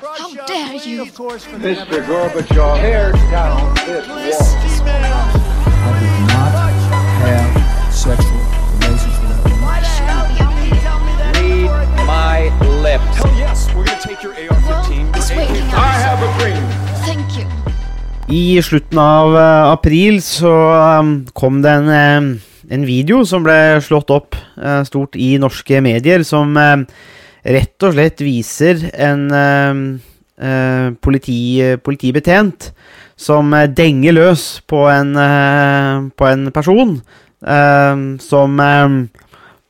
How dare you? Mr. Gorbachev, tear down this wall. I did not have sexual relations with that woman. Read my lips. Hell yes, we're gonna take your AR-15. It's your waiting AK-47. I have a dream. Thank you. I slutten av eh, april så um, kom det en, eh, en video som ble slått opp eh, stort i norske medier, som rett og slett viser en eh, eh, politi, politibetjent som eh, denger løs på en, eh, på en person eh, som eh,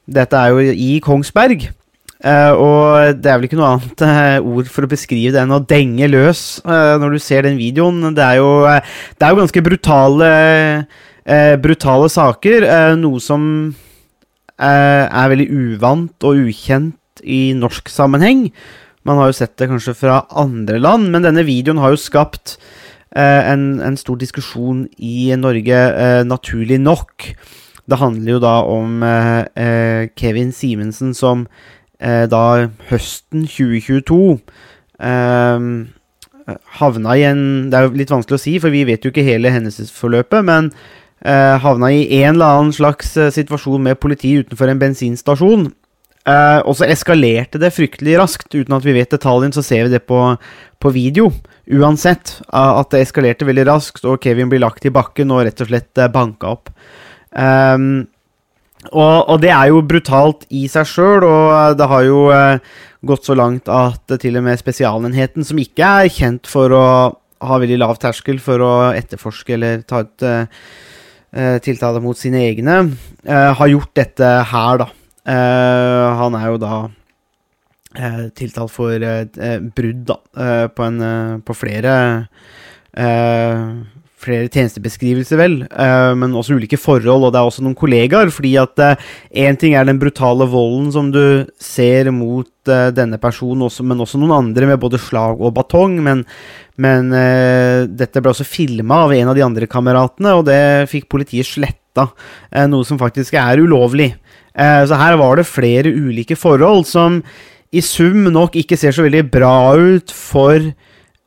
Dette er jo i Kongsberg. Eh, og det er vel ikke noe annet eh, ord for å beskrive det enn å denge løs når du ser den videoen. Det er jo, det er jo ganske brutale, brutale saker. noe som er veldig uvant og ukjent i norsk sammenheng. Man har jo sett det kanskje fra andre land, men denne videoen har jo skapt eh, en, en stor diskusjon i Norge, eh, naturlig nok. Det handler jo da om eh, eh, Kevin Simensen som eh, da høsten 2022 eh, havna i en Det er jo litt vanskelig å si, for vi vet jo ikke hele hendelsesforløpet, men havna i en eller annen slags situasjon med politi utenfor en bensinstasjon. Eh, og så eskalerte det fryktelig raskt. Uten at vi vet detaljen, så ser vi det på, på video. Uansett uh, at det eskalerte veldig raskt, og Kevin blir lagt i bakken og rett og slett uh, banka opp. Um, og, og det er jo brutalt i seg sjøl, og eh, det har jo eh, gått så langt at eh, til og med Spesialenheten, som ikke er kjent for å ha veldig lav terskel for å etterforske eller ta ut eh, eh, tiltale mot sine egne, eh, har gjort dette her, da. Eh, han er jo da eh, tiltalt for eh, brudd, da, på, en, på flere flere tjenestebeskrivelser, vel, men også ulike forhold, og det er også noen kollegaer. fordi at én ting er den brutale volden som du ser mot denne personen, men også noen andre med både slag og batong. Men, men dette ble også filma av en av de andre kameratene, og det fikk politiet sletta. Eh, noe som faktisk er ulovlig. Eh, så her var det flere ulike forhold som i sum nok ikke ser så veldig bra ut for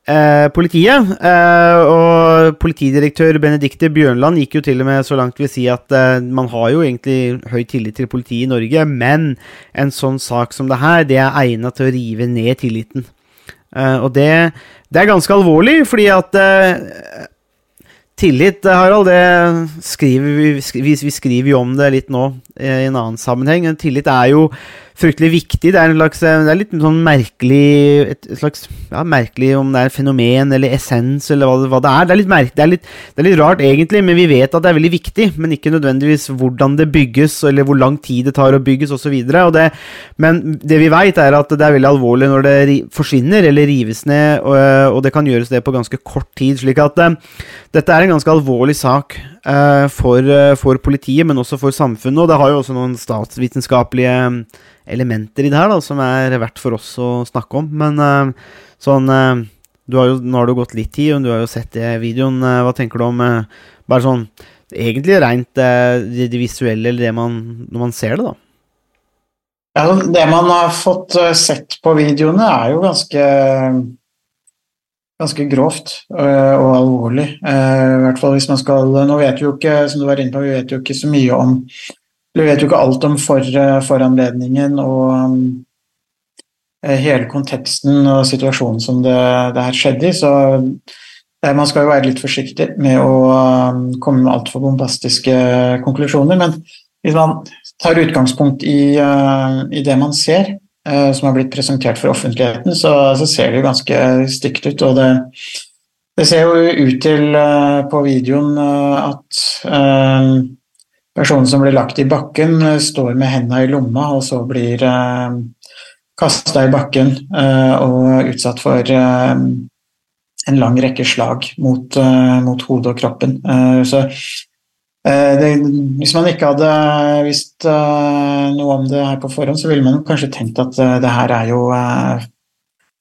eh, politiet. Eh, og politidirektør Benedicte Bjørnland gikk jo til og med så langt vil si at eh, man har jo egentlig høy tillit til politiet i Norge, men en sånn sak som det her, det er egnet til å rive ned tilliten. Eh, og det, det er ganske alvorlig, fordi at Tillit, Harald, det skriver vi, vi skriver jo om det litt nå eh, i en annen sammenheng. Tillit er jo fryktelig viktig. Det er, en slags, eh, det er litt sånn merkelig Et slags ja, merkelig om det er fenomen eller essens eller hva hva det er. Det er, litt merk, det, er litt, det er litt rart egentlig, men vi vet at det er veldig viktig. Men ikke nødvendigvis hvordan det bygges, eller hvor lang tid det tar å bygges osv. Men det vi veit, er at det er veldig alvorlig når det forsvinner eller rives ned, og, og det kan gjøres det på ganske kort tid. slik at uh, dette er en ganske alvorlig sak for, eh, for politiet, men også for samfunnet. Og det har jo også noen statsvitenskapelige eh, elementer i det her da, som er verdt for oss å snakke om. Men eh, sånn eh, har jo, Nå har det gått litt tid, og du har jo sett det videoen. eh, hva tenker du om eh, bare sånn egentlig rent eh, det, det visuelle, eller det man Når man ser det, da? Ja, det man har fått eh, sett på videoene er jo ganske ganske grovt eh, og alvorlig. Eh, I hvert fall hvis man skal Nå vet vi jo ikke, som du var inne på, vi vet jo ikke så mye om Vi vet jo ikke alt om for, eh, foranledningen og hele konteksten og situasjonen som det, det her skjedde i, så eh, man skal jo være litt forsiktig med å komme med altfor bombastiske konklusjoner. Men hvis man tar utgangspunkt i, i det man ser, som har blitt presentert for offentligheten, så, så ser det jo ganske stygt ut. Og det, det ser jo ut til eh, på videoen eh, at eh, personen som blir lagt i bakken, eh, står med hendene i lomma, og så blir eh, kasta i bakken eh, og utsatt for eh, en lang rekke slag mot, eh, mot hodet og kroppen. Eh, så eh, det, hvis man ikke hadde visst eh, noe om det her på forhånd, så ville man kanskje tenkt at eh, det her er jo eh,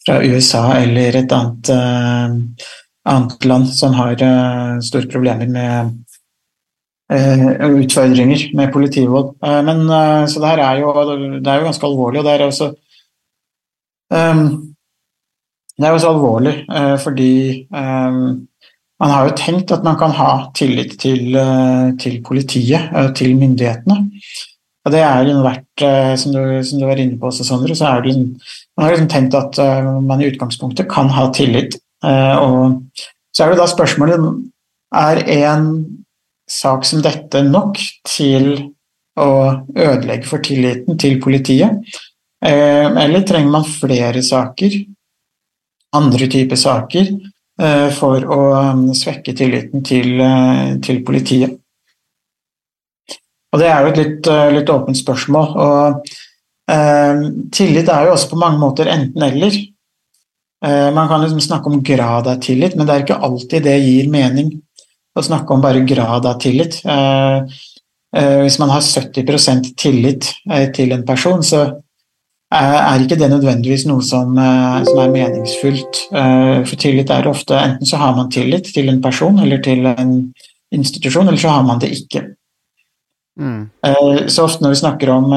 fra USA eller et annet, eh, annet land som har eh, store problemer med eh, utfordringer med politivold. Eh, men, eh, så det her er jo, det er jo ganske alvorlig, og det er også Det er jo så alvorlig, eh, fordi eh, man har jo tenkt at man kan ha tillit til, eh, til politiet, eh, til myndighetene. Og det er jo vært, eh, som du, som du var inne på også, Sondre, så er det, man har liksom tenkt at man i utgangspunktet kan ha tillit. Og så er det da spørsmålet er en sak som dette nok til å ødelegge for tilliten til politiet? Eller trenger man flere saker andre typer saker for å um, svekke tilliten til, eh, til, politiet. Og Det er jo et litt, eh, litt åpent spørsmål. og eh, Tillit er jo også på mange måter enten-eller. Eh, man kan liksom snakke om grad av tillit, men det er ikke alltid det gir mening å snakke om bare grad av tillit. Eh, hvis man har 70% tillit til en person, så er ikke det nødvendigvis noe som, eh, som, er meningsfullt. Eh, for tillit er ofte Enten så har man tillit til en person eller til en institusjon, eller så har man det ikke. Mm. Eh, så ofte når vi snakker om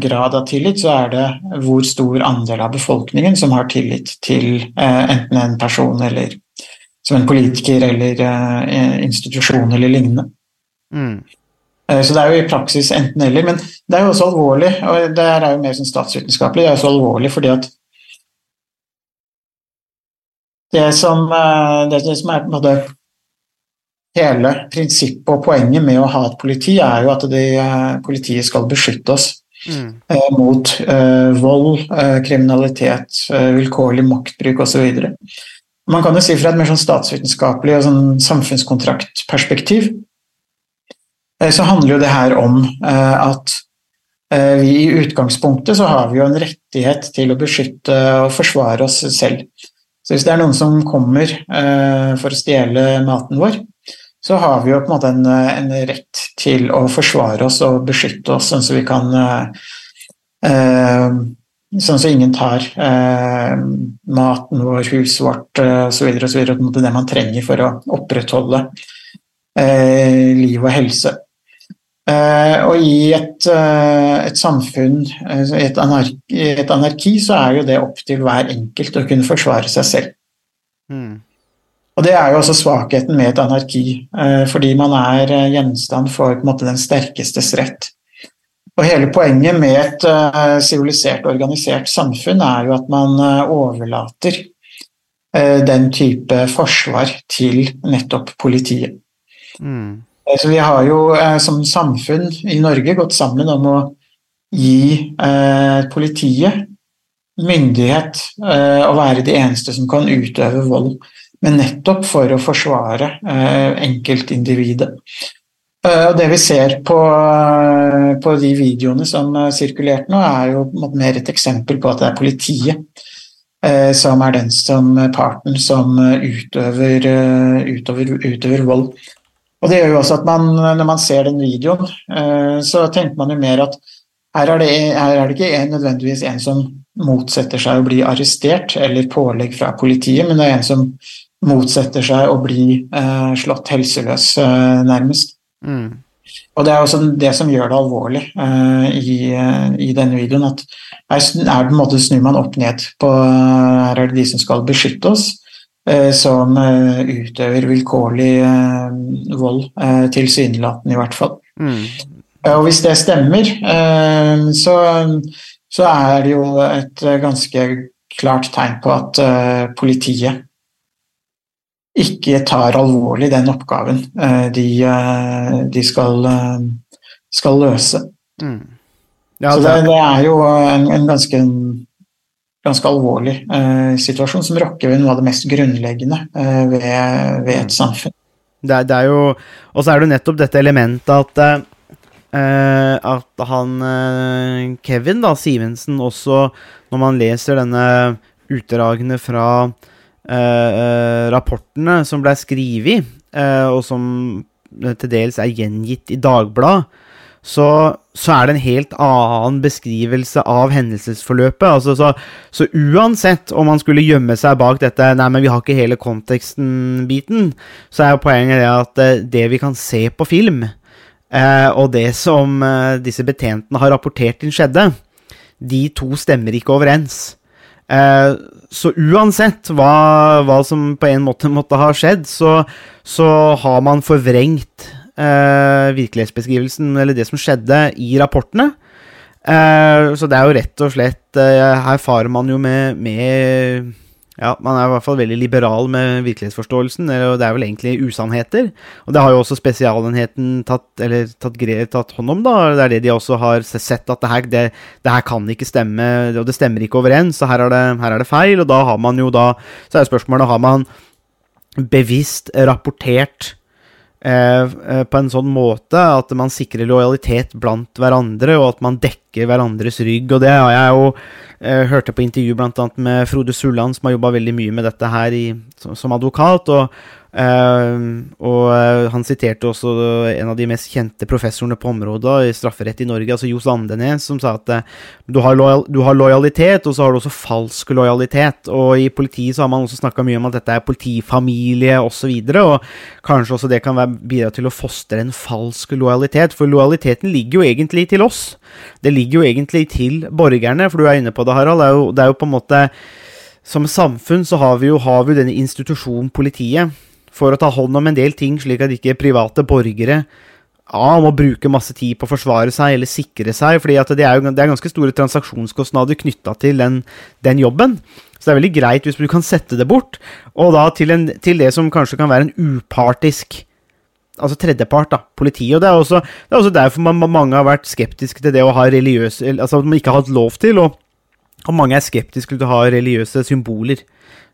grad av tillit, så er det hvor stor andel av befolkningen som har tillit til enten en person eller som en politiker eller institusjon eller lignende. Mm. Eh, så det er jo i praksis enten-eller. Men det er jo også alvorlig, og det er jo mer sånn statsvitenskapelig, det er jo så alvorlig fordi at det som, eh, det som er på en måte hele prinsippet og poenget med å ha et politi, er jo at de, eh, politiet skal beskytte oss mm. mot uh, vold, uh, kriminalitet, vilkårlig maktbruk osv. Man kan jo si fra et mer sånn statsvitenskapelig og sånn samfunnskontraktperspektiv Eh, så handler jo det her om eh, at eh, vi i utgangspunktet så har vi jo en rettighet til å beskytte og forsvare oss selv. Så hvis det er noen som kommer for å stjele maten vår, så har vi jo på en måte en, rett til å forsvare oss og beskytte oss, sånn at vi kan Sånn at ingen tar eh, maten vår, huset vårt osv. osv. Det man trenger for å opprettholde eh, liv og helse. Eh, og i et, eh, et samfunn, i et anarki, et anarki, så er jo det opp til hver enkelt å kunne forsvare seg selv. Mm. Og det er jo også svakheten med et anarki, fordi man er gjenstand for måte, den sterkestes rett. Og hele poenget med et sivilisert, organisert samfunn er jo at man overlater den type forsvar til nettopp politiet. Mm. Eh, så vi har jo eh, som samfunn i Norge gått sammen om å gi eh, politiet myndighet å være de eneste som kan utøve vold, men nettopp for å forsvare enkeltindividet. Og det vi ser på, på de videoene som sirkulerte nå, er jo mer et eksempel på at det er politiet som er den som parten som utøver, utøver, utøver vold. Og det gjør jo også at man, når man ser den videoen, eh, så tenker man jo mer at her er det, her er det ikke en, nødvendigvis en som motsetter seg å bli arrestert eller pålegg fra politiet, men det er en som motsetter seg å bli eh, slått helseløs, eh, nærmest. Mm. Og det er også det som gjør det alvorlig eh, i, i, denne videoen, at her er på en måte snur man opp ned på Her er det de som skal beskytte oss, Eh, som eh, utøver vilkårlig eh, vold, tilsynelatende i hvert fall. Mm. Og hvis det stemmer, så, så, er det jo et ganske klart tegn på at politiet ikke tar alvorlig den oppgaven de, de skal, skal, løse. Mm. Ja, så det, det, er jo en, en ganske ganske alvorlig eh, situasjon som rokker ved noe av det mest grunnleggende eh, ved, ved, et samfunn. Det er, det er, jo Og så er det jo nettopp dette elementet at eh, at han eh, Kevin da, Sivensen også, når man leser denne utdragene fra eh, eh, rapportene som ble skrevet, og som til dels er gjengitt i Dagbladet, så, så, er det en helt annen beskrivelse av hendelsesforløpet. Altså, så, så, uansett om man skulle gjemme seg bak dette Nei, men vi har ikke hele konteksten-biten, så er jo poenget det at eh, det vi kan se på film, eh, og det som eh, disse betjentene har rapportert inn skjedde, de to stemmer ikke overens. Eh, så uansett hva, hva, som på en måte måtte ha skjedd, så, så har man forvrengt virkelighetsbeskrivelsen, eller det som skjedde, i rapportene. Eh, så det er jo rett og slett eh, Her farer man jo med, med ja, man er i hvert fall veldig liberal med virkelighetsforståelsen, og det er vel egentlig usannheter. Og det har jo også Spesialenheten tatt, eller tatt, tatt hånd om, da. Det er det de også har sett, at det her, det, det her kan ikke stemme, og det stemmer ikke overens, så her er, det, her er det feil. Og da har man jo da Så er spørsmålet har man bevisst rapportert Eh, eh, på en sånn måte at man sikrer lojalitet blant hverandre, og at man dekker hverandres rygg. Og det har jeg jo eh, hørte på intervju bl.a. med Frode Sulland, som har jobba veldig mye med dette her i, som, som advokat. og Uh, og uh, han siterte også en av de mest kjente professorene på området i strafferett i Norge, altså Johs Andenes, som sa at uh, du, har lojal, du, har lojalitet, og så har du også falsk lojalitet. Og i politiet så har man også snakka mye om at dette er politifamilie osv., og, så og kanskje også det kan være, bidra til å fostre en falsk lojalitet, for lojaliteten ligger jo egentlig til oss. Det ligger jo egentlig til borgerne, for du er inne på det, Harald. Det er jo, det er jo på en måte Som samfunn så har vi jo, har vi denne institusjonen politiet for å ta hånd om en del ting, slik at ikke private borgere ja, må bruke masse tid på å forsvare seg eller sikre seg, fordi det er, det er ganske store transaksjonskostnader knytta til den, den, jobben. Så det er veldig greit hvis du kan sette det bort, og da til, en, til det som kanskje kan være en upartisk Altså tredjepart, da, politiet. Og det er også, det er også derfor man, mange har vært skeptiske til det å ha religiøse Altså at man ikke har hatt lov til, og, og mange er skeptiske til å ha religiøse symboler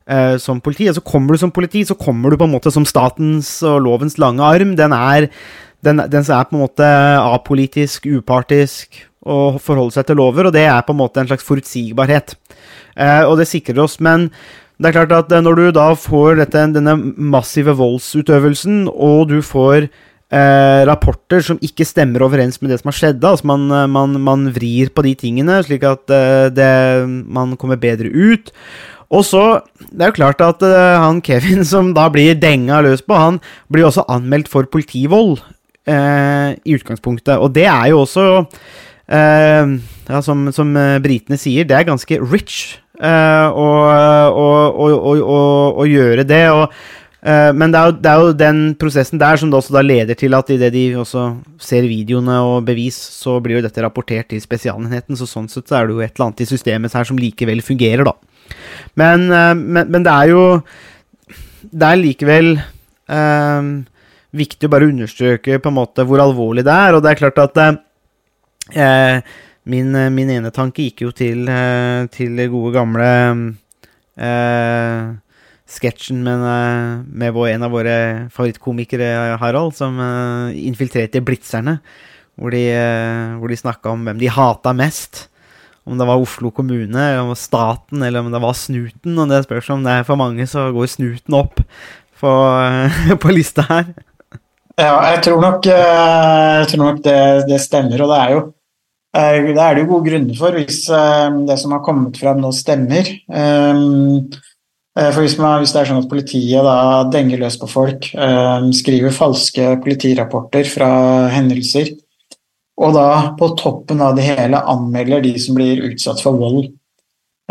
eh, som politi. Og så Kommer du som politi, så kommer du på en måte som statens og lovens lange arm. Den er, den, den er på en måte apolitisk, upartisk og forholder seg til lover, og det er på en måte en slags forutsigbarhet. Eh, og det sikrer oss. Men det er klart at eh, når du da får dette, denne massive voldsutøvelsen, og du får eh, rapporter som ikke stemmer overens med det som har skjedd, altså man, man, man vrir på de tingene slik at eh, det, man kommer bedre ut, og så, Det er jo klart at uh, han Kevin som da blir denga løs på, han blir også anmeldt for politivold uh, i utgangspunktet. Og det er jo også, uh, ja, som, som britene sier, det er ganske rich å, gjøre det. og men det er, jo, det er, jo, den prosessen der som også da leder til at idet de også ser videoene og bevis, så blir jo dette rapportert til Spesialenheten. Så sånn sett så er det jo et eller annet i systemet her som likevel fungerer, da. Men, eh, men, men, det er jo Det er likevel um, viktig å bare understreke på en måte hvor alvorlig det er. Og det er klart at uh, min, min ene tanke gikk jo til, til gode gamle uh, sketsjen med, med vår, en av våre favorittkomikere, Harald, som infiltrerte Blitzerne. Hvor de, hvor de snakka om hvem de hata mest. Om det var Oslo kommune, om det var staten, eller om det var snuten. Og det spørs om det er for mange, så går snuten opp på, på lista her. Ja, jeg tror nok, eh, jeg tror nok det, det, stemmer, og det er jo eh, det er det jo gode grunner for, hvis eh, det som har kommet fram nå, stemmer. For hvis, man, hvis det er sånn at politiet da denger løs på folk, skriver falske politirapporter fra hendelser, og da på toppen av det hele anmelder de som blir utsatt for vold,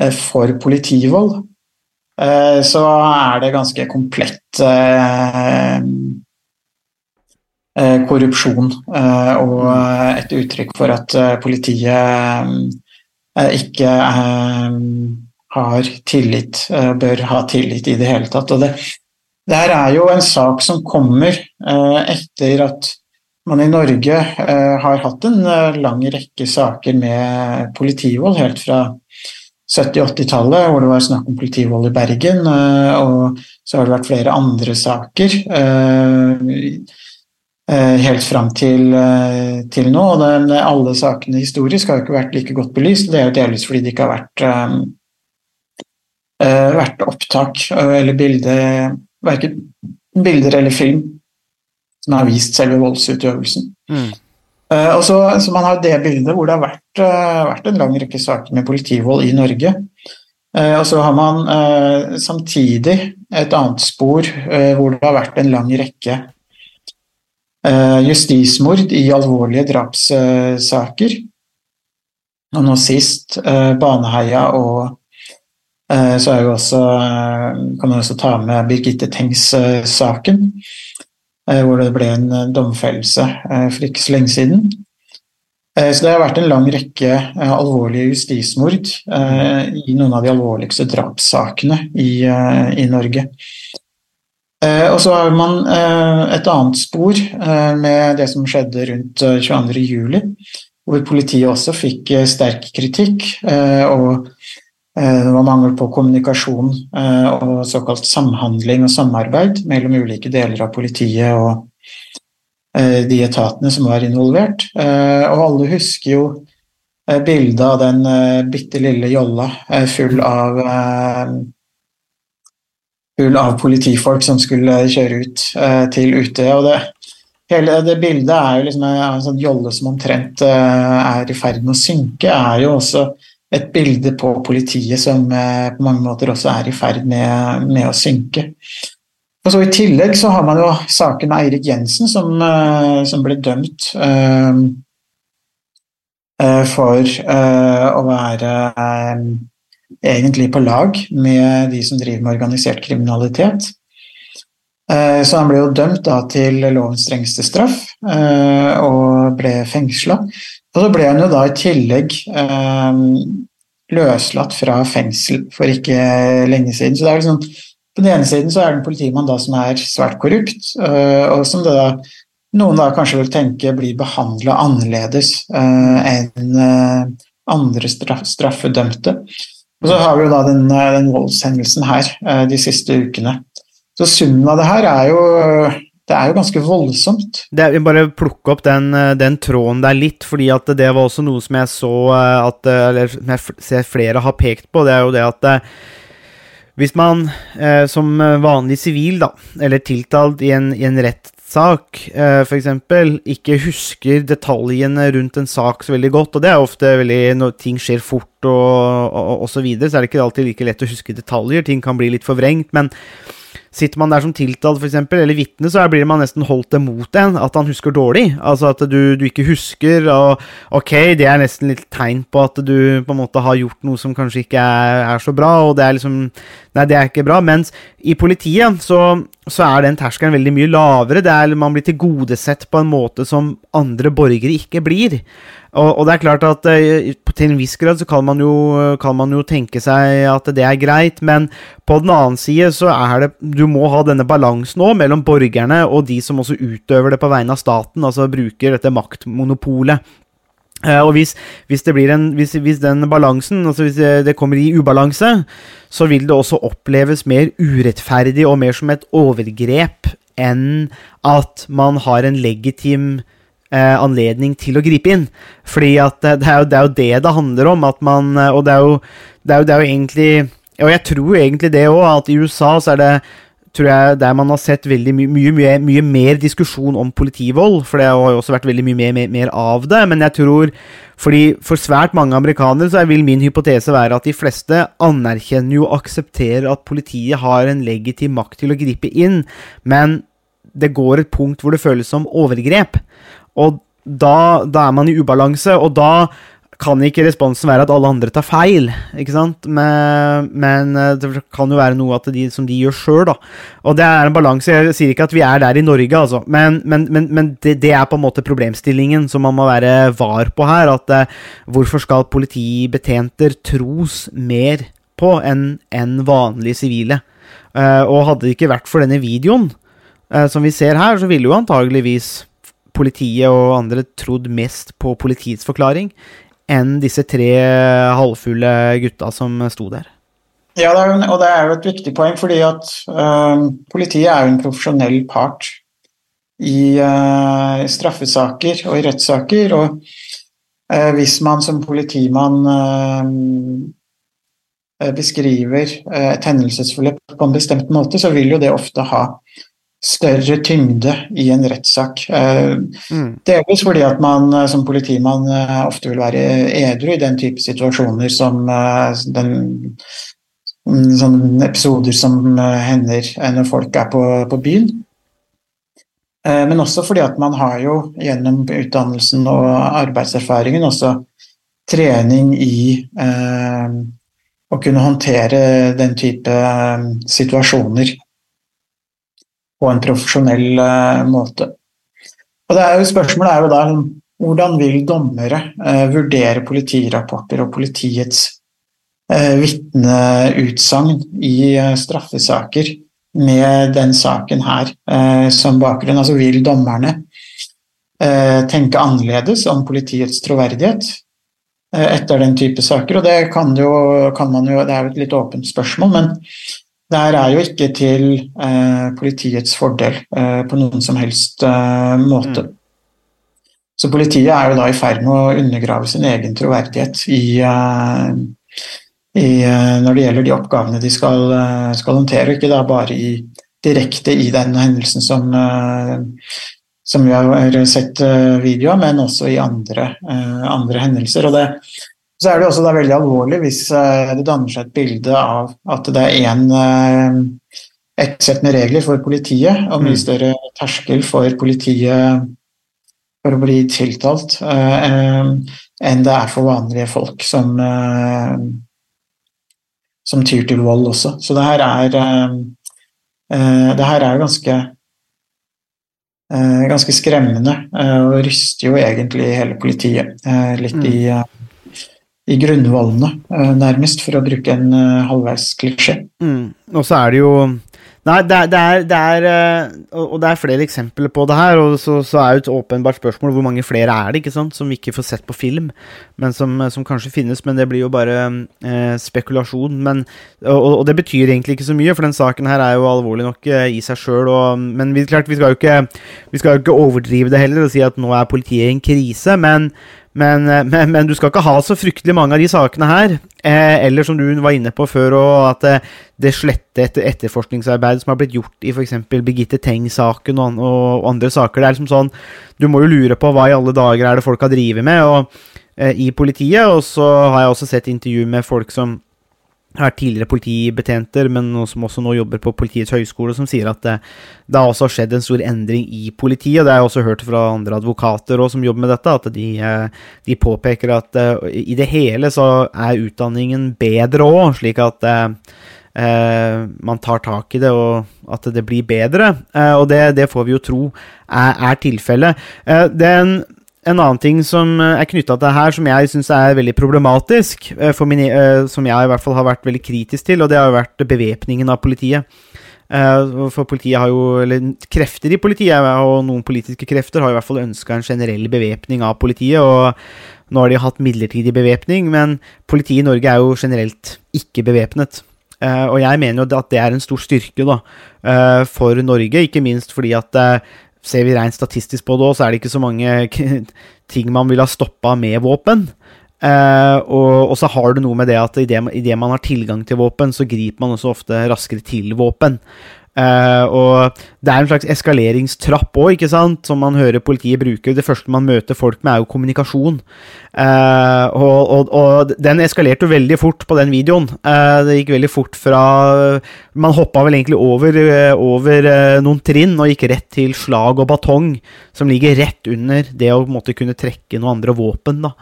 eh, for politivold, eh, så er det ganske komplett eh, korrupsjon og et uttrykk for at politiet ikke har tillit, bør ha tillit i det hele tatt. Og det, det her er jo en sak som kommer etter at man i Norge eh, har hatt en eh, lang rekke saker med politivold, helt fra 70-80-tallet, hvor det var snakk om politivold i Bergen. Eh, og så har det vært flere andre saker helt fram til, til nå. Og den, alle sakene historisk har jo ikke vært like godt belyst. Det er jo delvis fordi det ikke har vært, vært opptak eller bilde, verken bilder eller film som har vist selve voldsutøvelsen. Mm. Uh, og så, så, Man har det bildet hvor det har vært, vært en lang rekke saker med politivold i Norge. Og så har man samtidig et annet spor hvor det har vært en lang rekke justismord i alvorlige drapssaker. og nå sist Baneheia og Eh, så er jo også, eh, kan man også ta med Birgitte Tengs-saken, eh, hvor det ble en domfellelse for ikke så lenge siden. Så det har vært en lang rekke alvorlige justismord i noen av de alvorligste drapssakene i, i Norge. Og så har man et annet spor med det som skjedde rundt 22.07, hvor politiet også fikk sterk kritikk. og Eh, det var mangel på kommunikasjon eh, og såkalt samhandling og samarbeid mellom ulike deler av politiet og eh, de etatene som var involvert. Og alle husker jo bildet av den bitte lille jolla full av full av politifolk som skulle kjøre ut til Utøya. og det Hele det bildet er jo liksom en sånn jolle som omtrent er i ferd med å synke, er jo også et bilde på politiet som eh, på mange måter også er i ferd med, med, å synke. Og så I tillegg så har man jo saken med Eirik Jensen, som, eh, som ble dømt uh, for uh, å være uh, egentlig på lag med de som driver med organisert kriminalitet. Så han ble jo dømt da, til lovens strengeste straff og ble fengsla. Og så ble han jo da i tillegg eh, løslatt fra fengsel for ikke lenge siden. Så det er liksom, på den ene siden så er det en politimann da som er svært korrupt, eh, og som da, noen da kanskje vil tenke blir behandla annerledes eh, enn eh, andre straff, straffedømte. Og så har vi jo da den, eh, den voldshendelsen her eh, de siste ukene. Så summen av det her er jo det er jo ganske voldsomt. Det, jeg bare plukke opp den, eh, den, tråden der litt, fordi at det var også noe som jeg så eh, at Eller som jeg ser flere har pekt på, det er jo det at hvis man eh, som vanlig sivil, da, eller tiltalt i en, i en rettssak eh, f.eks., ikke husker detaljene rundt en sak så veldig godt, og det er ofte veldig når ting skjer fort og, og, og så videre, så er det ikke alltid like lett å huske detaljer. Ting kan bli litt forvrengt. men Sitter man der som tiltalt, f.eks., eller vitne, så blir man nesten holdt imot en. At han husker dårlig. Altså at du, du, ikke husker. Og ok, det er nesten litt tegn på at du på en måte har gjort noe som kanskje ikke er, er så bra, og det er liksom Nei, det er ikke bra. Mens i politiet så, så er den terskelen veldig mye lavere. Det er, man blir tilgodesett på en måte som andre borgere ikke blir. Og, og, det er klart at uh, til en viss grad så kan man, jo, kan man, jo, tenke seg at det er greit, men på den annen side så er det Du må ha denne balansen òg mellom borgerne og de som også utøver det på vegne av staten, altså bruker dette maktmonopolet. Uh, og hvis, hvis, en, hvis, hvis, den balansen, altså hvis det kommer i ubalanse, så vil det også oppleves mer urettferdig og mer som et overgrep enn at man har en legitim eh, anledning til å gripe inn. Fordi at det er, jo, det det det handler om. At man, eh, og det er jo, det er jo, det er jo egentlig Og jeg tror egentlig det òg, at i USA så er det tror jeg der man har sett veldig mye, mye, mye, mye, mer diskusjon om politivold, for det har jo også vært veldig mye mer, mer, mer, av det. Men jeg tror fordi For svært mange amerikanere så vil min hypotese være at de fleste anerkjenner jo og aksepterer at politiet har en legitim makt til å gripe inn, men det går et punkt hvor det føles som overgrep. Og da, da, er man i ubalanse, og da kan ikke responsen være at alle andre tar feil, ikke sant? Men, men eh, det kan jo være noe de, som de gjør sjøl, da. Og det er en balanse. Jeg sier ikke at vi er der i Norge, altså, men, men, men det, det, er på en måte problemstillingen som man må være var på her. At eh, hvorfor skal politibetjenter tros mer på enn en vanlige sivile? Eh, og hadde det ikke vært for denne videoen eh, som vi ser her, så ville jo antageligvis politiet og andre trodd mest på politiets forklaring enn disse tre halvfulle gutta som sto der. Ja, det jo, og det er jo et viktig poeng, fordi at uh, politiet er jo en profesjonell part i uh, straffesaker og i rettssaker. Og uh, hvis man som politimann beskriver et hendelsesforløp på en bestemt måte, så vil jo det ofte ha større tyngde i en rettssak. Eh, mm. Delvis fordi at man eh, som politimann eh, ofte vil være edru i den type situasjoner som den, mm, sånne episoder som hender når folk er på, på byen. Men også fordi at man har jo gjennom utdannelsen og arbeidserfaringen også trening i å kunne håndtere den type eh, situasjoner på en profesjonell eh, måte. Og det er jo, spørsmålet er jo da hvordan vil dommere eh, vurdere politirapporter og politiets eh, vitneutsagn i eh, straffesaker med den saken her som bakgrunn? Altså vil dommerne tenke annerledes om politiets troverdighet etter den type saker? Og det kan, jo, kan man jo, det er jo et litt åpent spørsmål, men det her er jo ikke til politiets fordel på noen som helst måte. Mm. Så politiet er jo da i ferd med å undergrave sin egen troverdighet i, uh, i, uh, når det gjelder de oppgavene de skal, uh, skal håndtere, ikke da bare i, direkte i den hendelsen som, som vi har sett video av, men også i andre, andre hendelser. Og det, så er det også veldig alvorlig hvis det danner seg et bilde av at det er én ett sett med regler for politiet, og mye mm. større terskel for politiet for å bli tiltalt uh, enn det er for vanlige folk som, som tyr til vold også. Så det her er, det her er ganske ganske skremmende og ryster jo egentlig hele politiet litt mm. i, i grunnvollene, nærmest, for å bruke en halvveis klisjé. Mm. Og så er det jo Nei, det er, det er, det er, eh, Og det er flere eksempler på det her. Og så, så er jo et åpenbart spørsmål hvor mange flere er det ikke sant, som vi ikke får sett på film, men som, som kanskje finnes. Men det blir jo bare eh, spekulasjon. Men, og, og, det betyr egentlig ikke så mye, for den saken her er jo alvorlig nok eh, i seg sjøl. Men vi, klart, vi skal, jo ikke, vi skal jo ikke overdrive det heller og si at nå er politiet i en krise. men men, eh, men, men, du skal ikke ha så fryktelig mange av de sakene her. Eh, eller som du var inne på før, at eh, det slette etter etterforskningsarbeidet som har blitt gjort i f.eks. Birgitte Tengs-saken og, og, andre saker. Det er liksom sånn Du må jo lure på hva i alle dager er det folk har drevet med og, eh, i politiet. Og så har jeg også sett intervju med folk som er tidligere politibetjenter, men som også nå jobber på Politiets høgskole, som sier at det, det, har også skjedd en stor endring i politiet. Det har jeg også hørt fra andre advokater også, som jobber med dette, at de, eh, de, påpeker at eh, i det hele så er utdanningen bedre òg, slik at eh, man tar tak i det, og at det blir bedre. og det, det får vi jo tro er, er tilfellet. den en annen ting som eh, er knytta til det her, som jeg syns er veldig problematisk, eh, min, eh, som jeg i hvert fall har vært veldig kritisk til, og det har jo vært bevæpningen av politiet. For politiet har jo, eller krefter i politiet, og noen politiske krefter, har i hvert fall ønska en generell bevæpning av politiet. og Nå har de hatt midlertidig bevæpning, men politiet i Norge er jo generelt ikke bevæpnet. Og jeg mener jo at det er en stor styrke da, for Norge, ikke minst fordi at ser vi rent statistisk på det òg, så er det ikke så mange ting man vil ha stoppa med våpen. Uh, og, og, så har du noe med det at idet man har tilgang til våpen, så griper man også ofte raskere til våpen. Uh, og det er en slags eskaleringstrapp òg, ikke som man hører politiet bruke. Det første man møter folk med, er jo kommunikasjon. Uh, og, og, og, den eskalerte jo veldig fort på den videoen. Uh, det gikk veldig fort fra Man hoppa vel egentlig over, over noen trinn og gikk rett til slag og batong, som ligger rett under det å måtte kunne trekke noen andre våpen. da.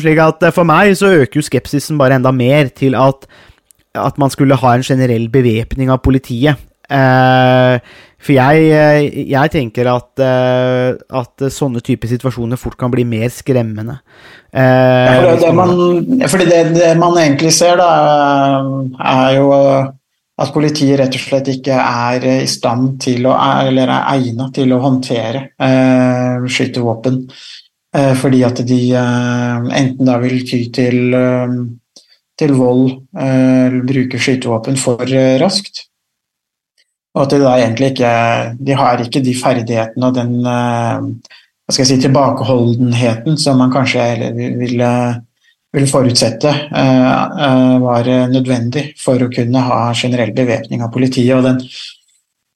slik at for meg så øker jo skepsisen bare enda mer til at at man skulle ha en generell bevæpning av politiet. Uh, for jeg, jeg, tenker at, uh, at sånne typer situasjoner fort kan bli mer skremmende. Ja, for det, man, fordi det, det, man egentlig ser, da, er jo at politiet rett og slett ikke er i stand til å Eller er egnet til å håndtere eh, skytevåpen. fordi at de enten da vil ty til, til vold, bruke skytevåpen for raskt og at de da egentlig ikke De har ikke de ferdighetene og den eh, hva skal jeg si, tilbakeholdenheten som man kanskje ville, ville forutsette eh, eh, var nødvendig for å kunne ha generell bevæpning av politiet. og den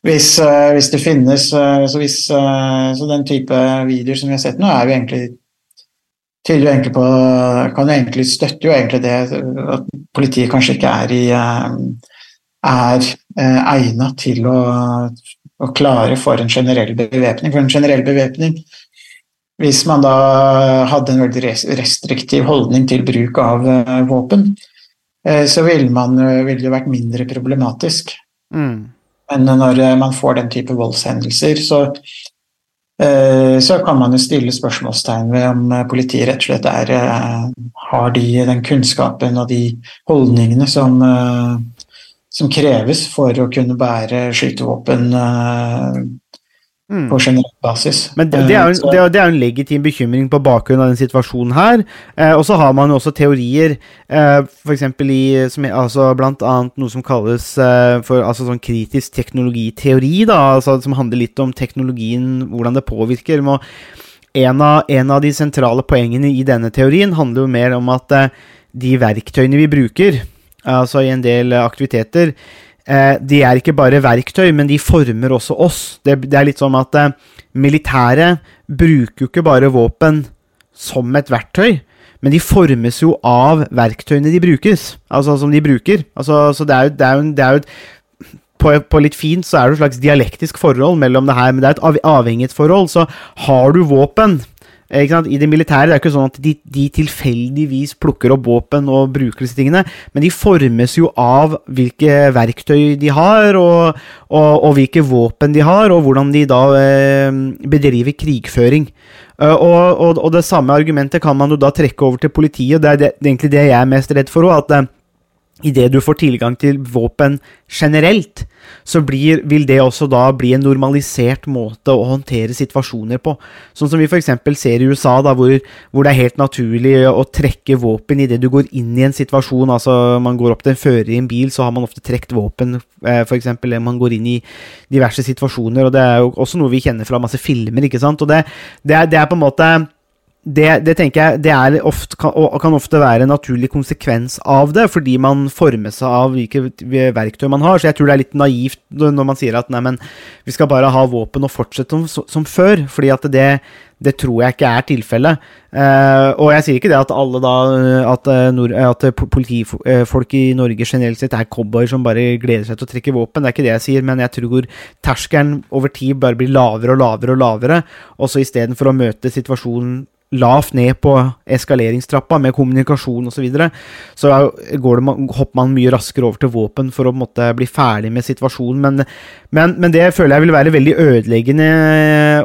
hvis, hvis, det finnes så, hvis, så den type videoer som vi har sett nå, er jo egentlig tyder jo egentlig på kan jo egentlig støtte jo egentlig det at politiet kanskje ikke er i er eh, egnet til å, å, klare for en generell bevæpning. For en generell bevæpning Hvis man da hadde en veldig restriktiv holdning til bruk av eh, våpen, eh, så ville man eh, ville det vært mindre problematisk. Mm. Men når eh, man får den type voldshendelser, så, eh, så kan man jo stille spørsmålstegn ved om eh, politiet rett og slett er, eh, har de, den kunnskapen og de holdningene som, eh, som kreves for å kunne bære skytevåpen eh, Mm. på generell basis. Men det, er Eh, det, er- jo en legitim bekymring på bakgrunn av den situasjonen her. Eh, og så har man jo også teorier, eh, f.eks. i som, altså blant annet noe som kalles eh, for altså sånn kritisk teknologiteori, da, altså, som handler litt om teknologien, hvordan det påvirker. Men en av, en av de sentrale poengene i denne teorien handler jo mer om at eh, de verktøyene vi bruker, altså i en del eh, aktiviteter, eh, de er ikke bare verktøy, men de former også oss. Det, det er litt sånn at eh, militæret bruker jo ikke bare våpen som et verktøy, men de formes jo av verktøyene de brukes. Altså som de bruker. Altså, så det er jo, det er jo, det er jo på, på litt fint så er det et slags dialektisk forhold mellom det her, men det er et av, avhengighetsforhold. Så har du våpen? I det militære det er ikke sånn at de, de tilfeldigvis plukker opp våpen og bruker disse tingene, men de formes jo av hvilke verktøy de har, og, og, og hvilke våpen de har, og hvordan de da eh, bedriver krigføring. Eh, og, og, det samme argumentet kan man jo da trekke over til politiet, det er, det, det egentlig det jeg er mest redd for òg, eh, Idet du får tilgang til våpen generelt, så blir, vil det også da bli en normalisert måte å håndtere situasjoner på. Sånn som vi f.eks. ser i USA, da, hvor, hvor det er helt naturlig å trekke våpen idet du går inn i en situasjon. Altså man går opp til en fører i en bil, så har man ofte trukket våpen, eh, f.eks. man går inn i diverse situasjoner. og Det er jo også noe vi kjenner fra masse filmer. ikke sant? Og det, det, er, det er på en måte det, det tenker jeg det er ofte, kan, kan ofte være en naturlig konsekvens av det, fordi man former seg av hvilke verktøy man har. Så jeg tror det er litt naivt når man sier at nei, men vi skal bare ha våpen og fortsette som, som før. fordi at det, det tror jeg ikke er tilfellet. Eh, og jeg sier ikke det at alle da at, eh, at politifolk i Norge generelt sett er cowboyer som bare gleder seg til å trekke våpen. Det er ikke det jeg sier, men jeg tror terskelen over tid bare blir lavere og lavere og lavere. Og så istedenfor å møte situasjonen lavt ned på eskaleringstrappa med kommunikasjon osv., så, videre, så går det, hopper man mye raskere over til våpen for å måtte bli ferdig med situasjonen. Men, men, men, det føler jeg vil være veldig ødeleggende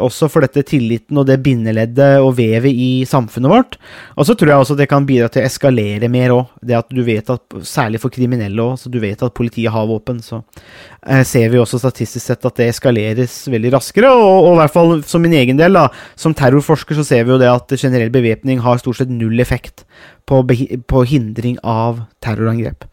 også for dette tilliten og det bindeleddet og vevet i samfunnet vårt. Og så tror jeg også det kan bidra til å eskalere mer òg. Det at du vet at, særlig for kriminelle òg, så du vet at politiet har våpen. Så eh, ser vi også statistisk sett at det eskaleres veldig raskere. Og, og i hvert fall som min egen del, da, som terrorforsker, så ser vi jo det at generell bevæpning har stort sett null effekt på, på hindring av terrorangrep.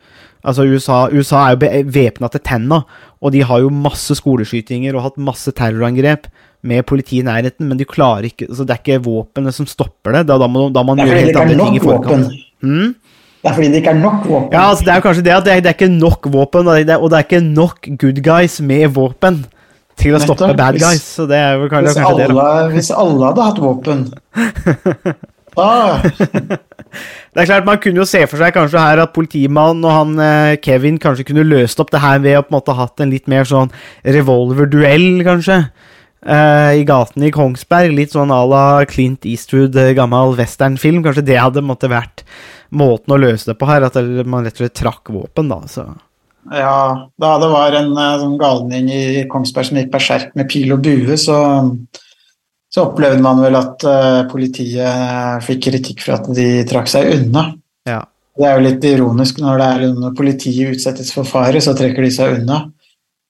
Altså USA, USA er jo væpna til tenna, og de har jo masse skoleskytinger og hatt masse terrorangrep med politiet i nærheten, men de klarer ikke altså Det er ikke våpenet som stopper det. Da, da må, da man gjøre helt andre ting i forkant. Hmm? Det er fordi det ikke er nok våpen. Ja, altså det er kanskje det at det er, det er ikke nok våpen, og det, er, og det er ikke nok good guys med våpen til å stoppe Nettopp. bad guys. Så det er vel kanskje, hvis, kanskje det. alle, Da. hvis alle hadde hatt våpen ah. Det er klart Man kunne jo se for seg kanskje her at politimannen og han eh, Kevin kanskje kunne løst opp det her ved å på en måte hatt en litt mer sånn revolverduell, kanskje. Eh, I gatene i Kongsberg. Litt sånn à la Clint Eastwood, eh, gammel westernfilm. Kanskje det hadde måtte vært måten å løse det på her. At man rett og slett trakk våpen, da. Så. Ja, da det var en eh, sånn galning i Kongsberg som gikk berserk med pil og bue, så, så opplevde man vel at uh, politiet fikk kritikk for at de trakk seg unna. Ja. Det er jo litt ironisk når, det er, når politiet utsettes for fare, så trekker de seg unna.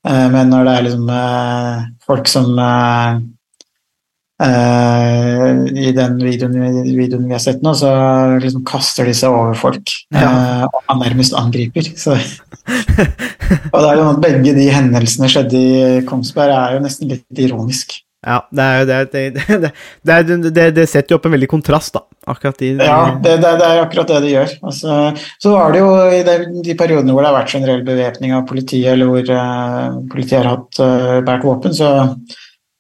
Eh, men når det er liksom eh, folk som eh, eh, I den videoen, videoen vi har sett nå, så liksom kaster de seg over folk. Ja. eh, og man nærmest angriper. Så og det er jo sånn at Begge de hendelsene skjedde i Kongsberg, er jo nesten litt ironisk. Ja, det, er det, det, det, er- setter jo opp en veldig kontrast, da. Akkurat i Ja, det, det, det er akkurat det det gjør. Altså, så var det jo i de, de periodene hvor det har vært generell bevæpning av politiet, eller hvor uh, politiet har hatt uh, båret våpen, så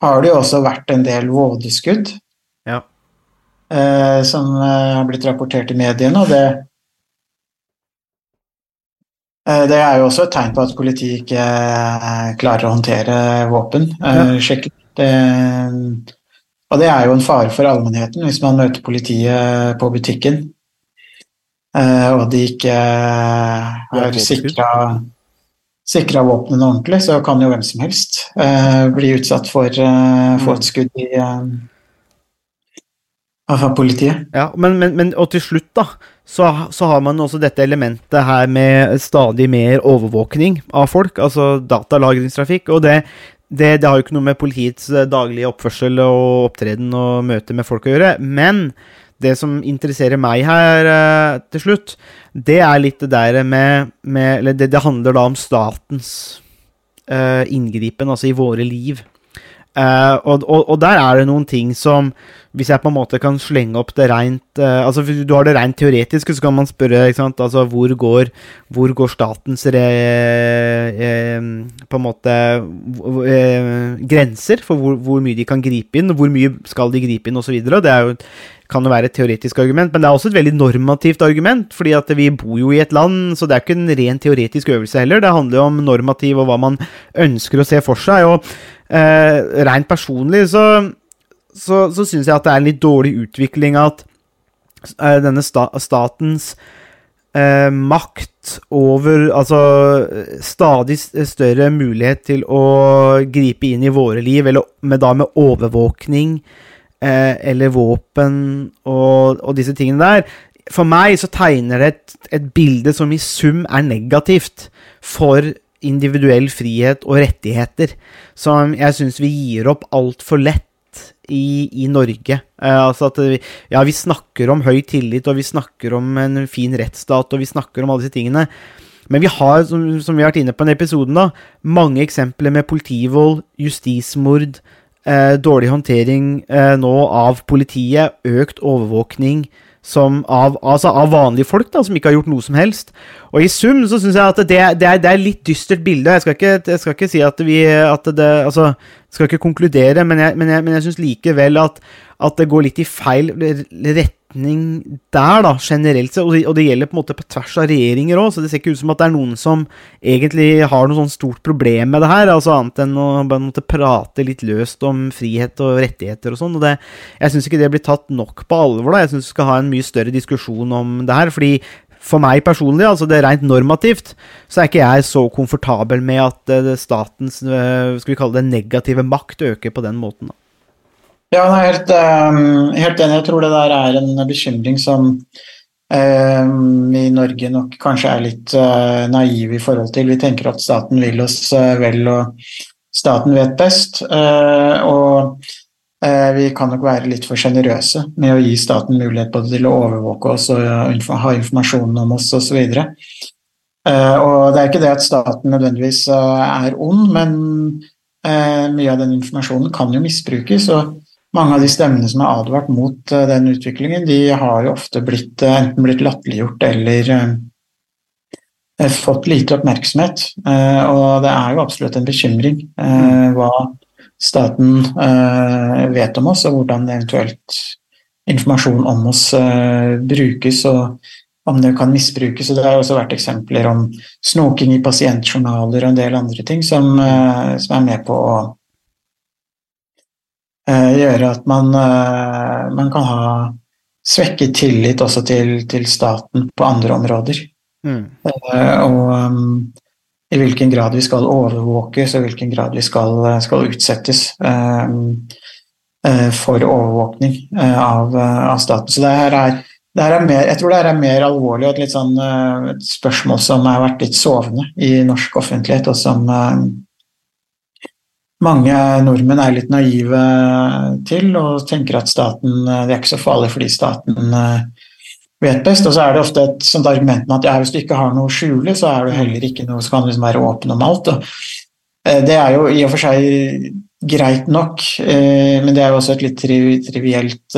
har det jo også vært en del vådeskudd Ja. uh, som eh, har blitt rapportert i mediene, og det eh, det er jo også et tegn på at politiet ikke eh, klarer å håndtere våpen. eh, skikkelig. Det, og det er jo en fare for allmennheten hvis man møter politiet på butikken. eh, og de ikke har sikra sikra våpnene ordentlig, så kan jo hvem som helst eh, bli utsatt for eh, få et skudd i eh, politiet. Ja, men, men, men og til slutt, da, så, så har man også dette elementet her med stadig mer overvåkning av folk, altså datalagringstrafikk. Og det, det, det har jo ikke noe med politiets eh, daglige oppførsel og opptreden og møte med folk å gjøre. Men det som interesserer meg her uh, til slutt, det er litt det der med, med Eller det, det handler da om statens uh, inngripen, altså i våre liv. Eh, og, og, og der er det noen ting som Hvis jeg på en måte kan slenge opp det rent uh, Altså Hvis du har det rent teoretiske, så kan man spørre altså hvor går, hvor går statens re, eh, På en måte eh, grenser for hvor, hvor mye de kan gripe inn, hvor mye skal de gripe inn osv. Det jo, kan jo være et teoretisk argument, men det er også et veldig normativt argument. fordi at vi bor jo i et land, så det er ikke en ren teoretisk øvelse heller. Det handler jo om normativ og hva man ønsker å se for seg. og eh, Rent personlig så, så, så syns jeg at det er en litt dårlig utvikling at eh, denne sta statens eh, makt over Altså stadig større mulighet til å gripe inn i våre liv, eller med, da med overvåkning eh, eller våpen og, og disse tingene der. For meg så tegner det et, et bilde som i sum er negativt for individuell frihet og rettigheter, som jeg syns vi gir opp altfor lett i, i Norge. Eh, altså at vi, ja, vi snakker om høy tillit, og vi snakker om en fin rettsstat, og vi snakker om alle disse tingene. Men vi har, som, som vi har vært inne på i denne episoden, da, mange eksempler med politivold, justismord, eh, dårlig håndtering eh, nå av politiet, økt overvåkning som av, altså av vanlige folk da, som ikke har gjort noe som helst. Og i sum så syns jeg at det, det, er, det er litt dystert bilde. Jeg skal ikke, jeg skal ikke si at vi at det, Altså, skal ikke konkludere, men jeg, men jeg, jeg syns likevel at, at det går litt i feil retning der, da, generelt sett. Og, det- gjelder på en måte på tvers av regjeringer òg, så det ser ikke ut som at det er noen som egentlig har noe sånn stort problem med det her, altså annet enn å bare måtte prate litt løst om frihet og rettigheter og sånn. Og det, jeg syns ikke det blir tatt nok på alvor, da. Jeg syns vi skal ha en mye større diskusjon om det her. fordi for meg personlig, altså det rent normativt, så er ikke jeg så komfortabel med at eh, statens eh, skal vi kalle det negative makt øker på den måten. Da. Ja, jeg er helt, um, helt enig. Jeg tror det der er en bekymring som um, i Norge nok kanskje er litt uh, naive i forhold til. Vi tenker at staten vil oss uh, vel, og staten vet best. Uh, og vi kan nok være litt for sjenerøse med å gi staten mulighet både til å overvåke oss og ha informasjon om oss osv. Uh, og det er ikke det at staten nødvendigvis er ond, men mye av den informasjonen kan jo misbrukes. og mange av de stemmene som er advart mot eh, den utviklingen, de har jo ofte blitt, eh, enten blitt latterliggjort eller eh, fått lite oppmerksomhet. Eh, og det er jo absolutt en bekymring eh, hva staten eh, vet om oss, og hvordan eventuelt informasjon om oss eh, brukes, og om det kan misbrukes. Og det har også vært eksempler om snoking i pasientjournaler og en del andre ting som, eh, som er med på å eh, gjøre at man, eh, man kan ha svekket tillit også til, til staten på andre områder. Mm. Eh, og um, i hvilken grad vi skal overvåkes, og i hvilken grad vi skal, skal utsettes um, eh, for overvåkning eh, av, eh, av staten. Så det her er, det her er mer, jeg tror det her er mer alvorlig og et, litt sånn, eh, et spørsmål som har vært litt sovende i norsk offentlighet, og som eh, mange nordmenn er litt naive til og tenker at staten eh, det er ikke så farlig fordi staten eh, vet best. Og så er det ofte et sånt argument med at ja, hvis du ikke har noe å skjule, så er du heller ikke noe, som kan liksom være åpen om alt. Og, eh, det er jo i og for seg greit nok, men det er jo også et litt tri trivielt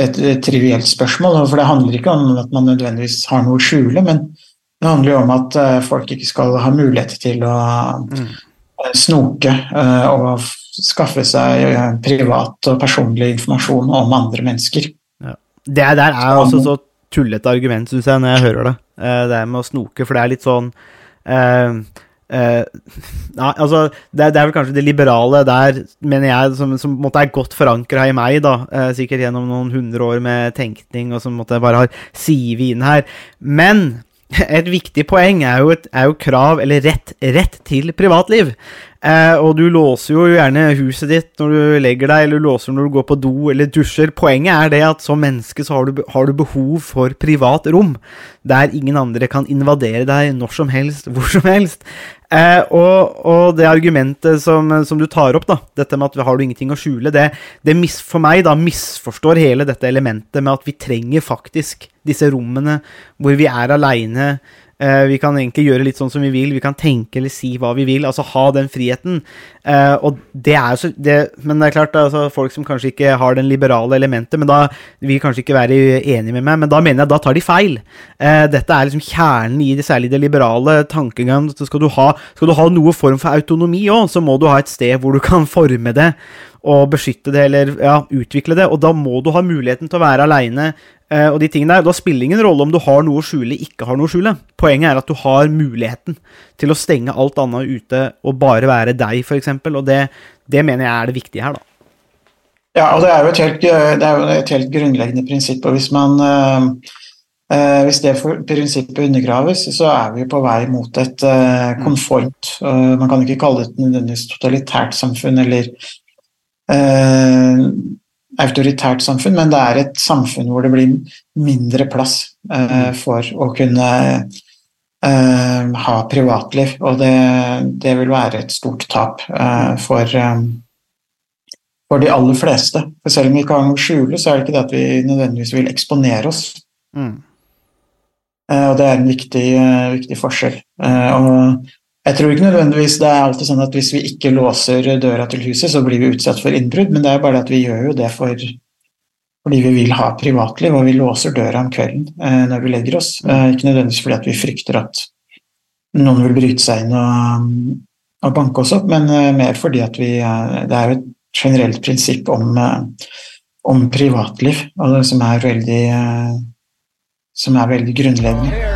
et, trivielt spørsmål, for det handler ikke om at man nødvendigvis har noe å skjule, men det handler jo om at folk ikke skal ha mulighet til å Mm. Eh, snoke eh, og skaffe seg eh, privat og personlig informasjon om andre mennesker. Det der er også så tullete argument, syns jeg, når jeg hører det. Det det med å snoke, for det er litt sånn eh, eh, Nei, altså det, er- det er vel kanskje det liberale der, mener jeg, som, som måtte er godt forankra i meg, da. Eh, sikkert gjennom noen hundre år med tenkning, og som måtte bare har sivet inn her. Men et viktig poeng er jo, et, er jo krav, eller rett, rett til privatliv. Eh, og du låser jo gjerne huset ditt når du legger deg, eller du låser når du går på do eller dusjer. Poenget er det at som menneske så har du, har du behov for privat rom, der ingen andre kan invadere deg når som helst, hvor som helst. Eh, og, og det argumentet som, som du tar opp, da, dette med at har du ingenting å skjule, det, det mis, for meg da misforstår hele dette elementet med at vi trenger faktisk disse rommene hvor vi er aleine. Eh, vi kan egentlig gjøre litt sånn som vi vil, vi kan tenke eller si hva vi vil, altså ha den friheten. Eh, og det er jo det, Men det er klart, altså, folk som kanskje ikke har den liberale elementet, men da vil kanskje ikke være enig med meg, men da mener jeg da tar de feil. Eh, dette er liksom kjernen i det, særlig det liberale tankegangen. Skal du ha, skal du ha noe form for autonomi òg, så må du ha et sted hvor du kan forme det og beskytte det, eller ja, utvikle det. Og da må du ha muligheten til å være aleine og de tingene der. Da spiller ingen rolle om du har noe å skjule, ikke har noe å skjule. Poenget er at du har muligheten til å stenge alt annet ute og bare være deg, f.eks. Og det, det mener jeg er det viktige her, da. Ja, og det er jo et helt, det er jo et helt grunnleggende prinsipp. og Hvis, man, eh, eh, hvis det for, prinsippet undergraves, så er vi på vei mot et eh, konformt eh, Man kan ikke kalle det et nødvendigvis totalitært samfunn eller eh, autoritært samfunn, men det er et samfunn hvor det blir mindre plass eh, for å kunne eh, ha privatliv. Og det, det vil være et stort tap eh, for eh, for de aller fleste. For selv om vi å skjule, så er det ikke det at vi nødvendigvis vil eksponere oss. Mm. Eh, Og det er en viktig, eh, viktig forskjell. Og jeg tror ikke nødvendigvis det er alltid sånn at hvis vi ikke låser døra til huset, så blir vi utsatt for innbrudd, men det er bare at vi gjør jo det for, fordi vi vil ha privatliv, og vi låser døra om kvelden eh, når vi legger oss. Eh, Ikke nødvendigvis fordi at vi frykter at noen vil bryte seg inn og, og banke oss opp, men eh, mer fordi at vi eh, Det er jo et generelt prinsipp om, eh, om privatliv, og det som er veldig eh, som er veldig grunnleggende.